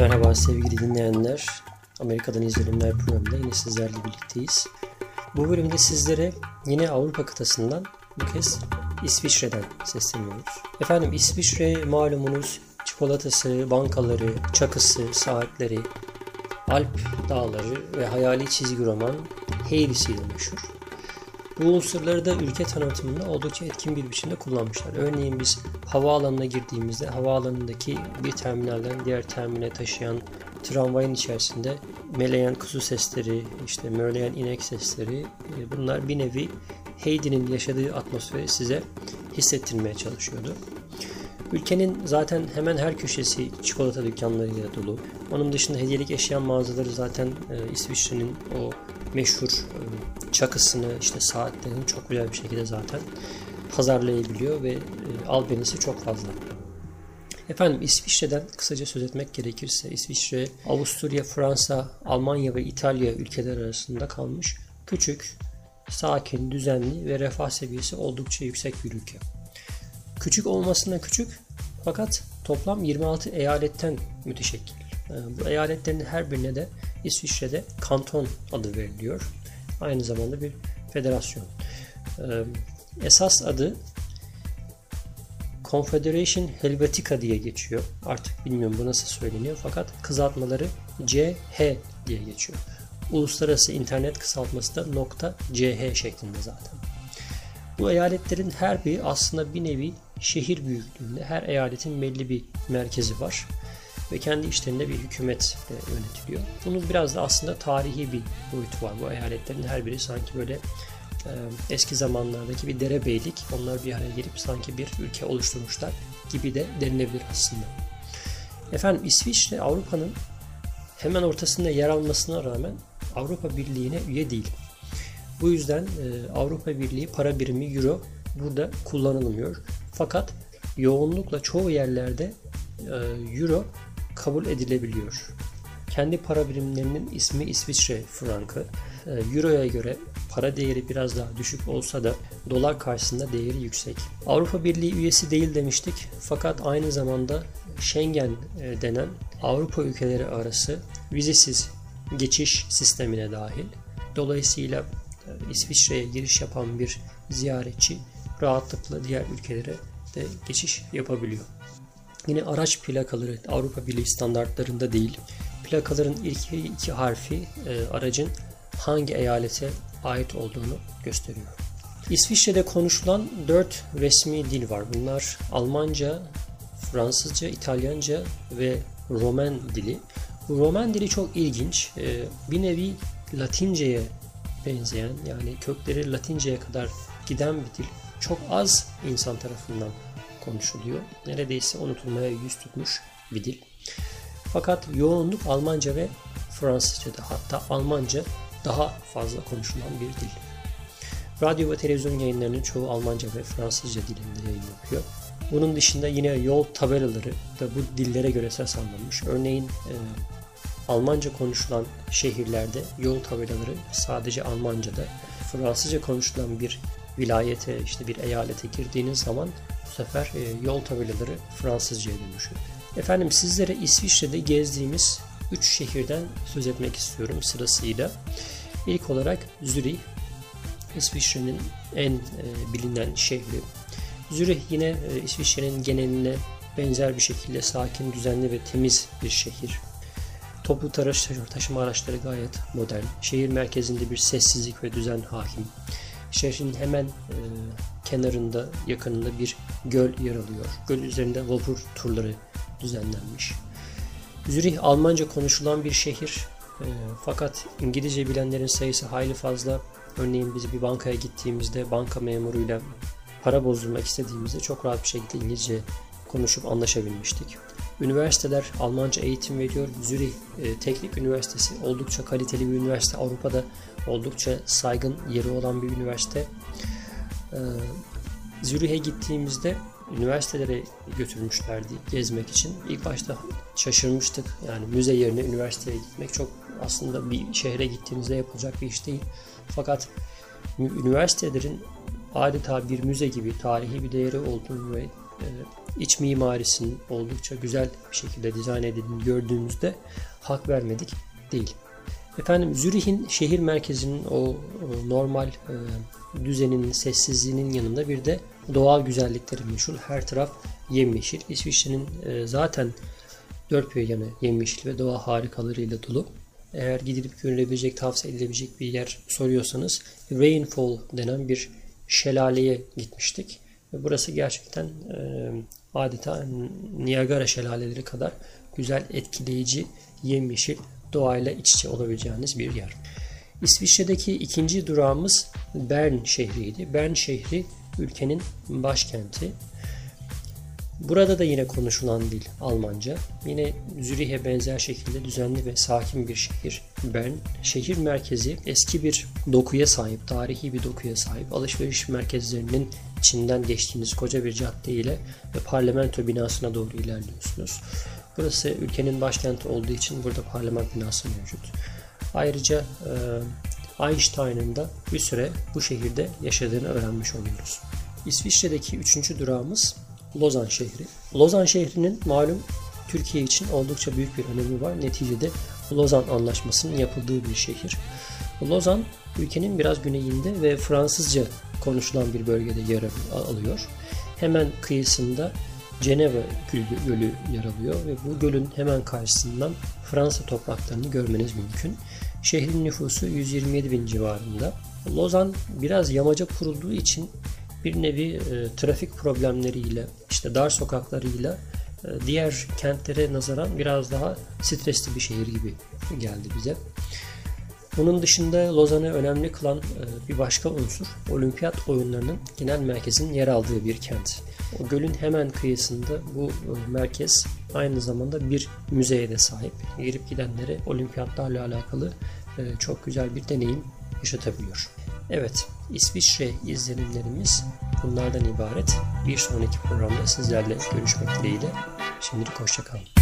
Merhaba sevgili dinleyenler. Amerika'dan izlenimler programında yine sizlerle birlikteyiz. Bu bölümde sizlere yine Avrupa kıtasından bu kez İsviçre'den sesleniyoruz. Efendim İsviçre malumunuz çikolatası, bankaları, çakısı, saatleri, Alp dağları ve hayali çizgi roman Heydisi'yle meşhur. Bu unsurları da ülke tanıtımında oldukça etkin bir biçimde kullanmışlar. Örneğin biz havaalanına girdiğimizde havaalanındaki bir terminalden diğer termine taşıyan tramvayın içerisinde meleyen kuzu sesleri, işte mörleyen inek sesleri e, bunlar bir nevi Heidi'nin yaşadığı atmosferi size hissettirmeye çalışıyordu. Ülkenin zaten hemen her köşesi çikolata dükkanlarıyla dolu. Onun dışında hediyelik eşya mağazaları zaten e, İsviçre'nin o meşhur e, çakısını işte saatlerini çok güzel bir şekilde zaten pazarlayabiliyor ve e, albenisi çok fazla. Efendim İsviçre'den kısaca söz etmek gerekirse İsviçre, Avusturya, Fransa, Almanya ve İtalya ülkeler arasında kalmış küçük, sakin, düzenli ve refah seviyesi oldukça yüksek bir ülke. Küçük olmasına küçük fakat toplam 26 eyaletten müteşekkil. Bu eyaletlerin her birine de İsviçre'de kanton adı veriliyor. Aynı zamanda bir federasyon. Esas adı Confederation Helvetica diye geçiyor. Artık bilmiyorum bu nasıl söyleniyor fakat kısaltmaları CH diye geçiyor. Uluslararası internet kısaltması da nokta .ch şeklinde zaten. Bu eyaletlerin her biri aslında bir nevi şehir büyüklüğünde. Her eyaletin belli bir merkezi var ve kendi içlerinde bir hükümet e, yönetiliyor. Bunun biraz da aslında tarihi bir boyutu var. Bu eyaletlerin her biri sanki böyle e, eski zamanlardaki bir derebeylik. Onlar bir araya gelip sanki bir ülke oluşturmuşlar gibi de denilebilir aslında. Efendim İsviçre Avrupa'nın hemen ortasında yer almasına rağmen Avrupa Birliği'ne üye değil. Bu yüzden e, Avrupa Birliği para birimi Euro burada kullanılmıyor. Fakat yoğunlukla çoğu yerlerde Euro kabul edilebiliyor. Kendi para birimlerinin ismi İsviçre frankı. Ee, Euro'ya göre para değeri biraz daha düşük olsa da dolar karşısında değeri yüksek. Avrupa Birliği üyesi değil demiştik fakat aynı zamanda Schengen e, denen Avrupa ülkeleri arası vizesiz geçiş sistemine dahil. Dolayısıyla e, İsviçre'ye giriş yapan bir ziyaretçi rahatlıkla diğer ülkelere de geçiş yapabiliyor. Yine araç plakaları Avrupa Birliği standartlarında değil. Plakaların ilk iki harfi e, aracın hangi eyalete ait olduğunu gösteriyor. İsviçre'de konuşulan dört resmi dil var. Bunlar Almanca, Fransızca, İtalyanca ve Roman dili. Bu Roman dili çok ilginç. E, bir nevi Latince'ye benzeyen yani kökleri Latince'ye kadar giden bir dil. Çok az insan tarafından konuşuluyor. Neredeyse unutulmaya yüz tutmuş bir dil. Fakat yoğunluk Almanca ve Fransızca'da hatta Almanca daha fazla konuşulan bir dil. Radyo ve televizyon yayınlarının çoğu Almanca ve Fransızca dilinde yayın yapıyor. Bunun dışında yine yol tabelaları da bu dillere göre seslenmiş. Örneğin e, Almanca konuşulan şehirlerde yol tabelaları sadece Almanca'da, Fransızca konuşulan bir vilayete, işte bir eyalete girdiğiniz zaman bu sefer e, yol tabelaları Fransızca'ya dönüşüyor. Efendim sizlere İsviçre'de gezdiğimiz 3 şehirden söz etmek istiyorum sırasıyla. İlk olarak Zürih, İsviçre'nin en e, bilinen şehri. Zürih yine e, İsviçre'nin geneline benzer bir şekilde sakin, düzenli ve temiz bir şehir. Toplu taşıma araçları gayet modern. Şehir merkezinde bir sessizlik ve düzen hakim. Şehrin hemen e, kenarında, yakınında bir göl yer alıyor. Göl üzerinde vapur turları düzenlenmiş. Zürih Almanca konuşulan bir şehir. E, fakat İngilizce bilenlerin sayısı hayli fazla. Örneğin biz bir bankaya gittiğimizde banka memuruyla para bozdurmak istediğimizde çok rahat bir şekilde İngilizce konuşup anlaşabilmiştik. Üniversiteler Almanca eğitim veriyor. Zürih e, Teknik Üniversitesi oldukça kaliteli bir üniversite. Avrupa'da oldukça saygın yeri olan bir üniversite. E, Zürih'e gittiğimizde üniversitelere götürmüşlerdi gezmek için. İlk başta şaşırmıştık. Yani müze yerine üniversiteye gitmek çok aslında bir şehre gittiğinizde yapılacak bir iş değil. Fakat üniversitelerin adeta bir müze gibi tarihi bir değeri olduğunu ve iç mimarisinin oldukça güzel bir şekilde dizayn edildiğini gördüğümüzde hak vermedik değil. Efendim Zürih'in şehir merkezinin o normal e, düzeninin, sessizliğinin yanında bir de doğal güzellikleri meşhur. Her taraf yemyeşil. İsviçre'nin e, zaten dört bir yanı yemyeşil ve doğa harikalarıyla dolu. Eğer gidilip görülebilecek, tavsiye edilebilecek bir yer soruyorsanız Rainfall denen bir şelaleye gitmiştik. Ve burası gerçekten e, adeta Niagara şelaleleri kadar güzel, etkileyici, yemyeşil doğayla iç içe olabileceğiniz bir yer. İsviçre'deki ikinci durağımız Bern şehriydi. Bern şehri ülkenin başkenti. Burada da yine konuşulan dil Almanca. Yine Zürih'e benzer şekilde düzenli ve sakin bir şehir Bern. Şehir merkezi eski bir dokuya sahip, tarihi bir dokuya sahip. Alışveriş merkezlerinin içinden geçtiğiniz koca bir cadde ile ve parlamento binasına doğru ilerliyorsunuz. Burası ülkenin başkenti olduğu için burada parlament binası mevcut. Ayrıca e, Einstein'ın da bir süre bu şehirde yaşadığını öğrenmiş oluyoruz. İsviçre'deki üçüncü durağımız Lozan şehri. Lozan şehrinin malum Türkiye için oldukça büyük bir önemi var. Neticede Lozan Anlaşması'nın yapıldığı bir şehir. Lozan ülkenin biraz güneyinde ve Fransızca konuşulan bir bölgede yer alıyor. Hemen kıyısında Ceneva Gölü yer alıyor ve bu gölün hemen karşısından Fransa topraklarını görmeniz mümkün. Şehrin nüfusu 127 bin civarında. Lozan biraz yamaca kurulduğu için bir nevi e, trafik problemleriyle, işte dar sokaklarıyla e, diğer kentlere nazaran biraz daha stresli bir şehir gibi geldi bize. Bunun dışında Lozan'ı önemli kılan e, bir başka unsur olimpiyat oyunlarının genel merkezinin yer aldığı bir kent. O gölün hemen kıyısında bu e, merkez aynı zamanda bir müzeye de sahip. Girip gidenlere olimpiyatlarla alakalı e, çok güzel bir deneyim yaşatabiliyor. Evet, İsviçre izlenimlerimiz bunlardan ibaret. Bir sonraki programda sizlerle görüşmek dileğiyle. Şimdilik hoşçakalın.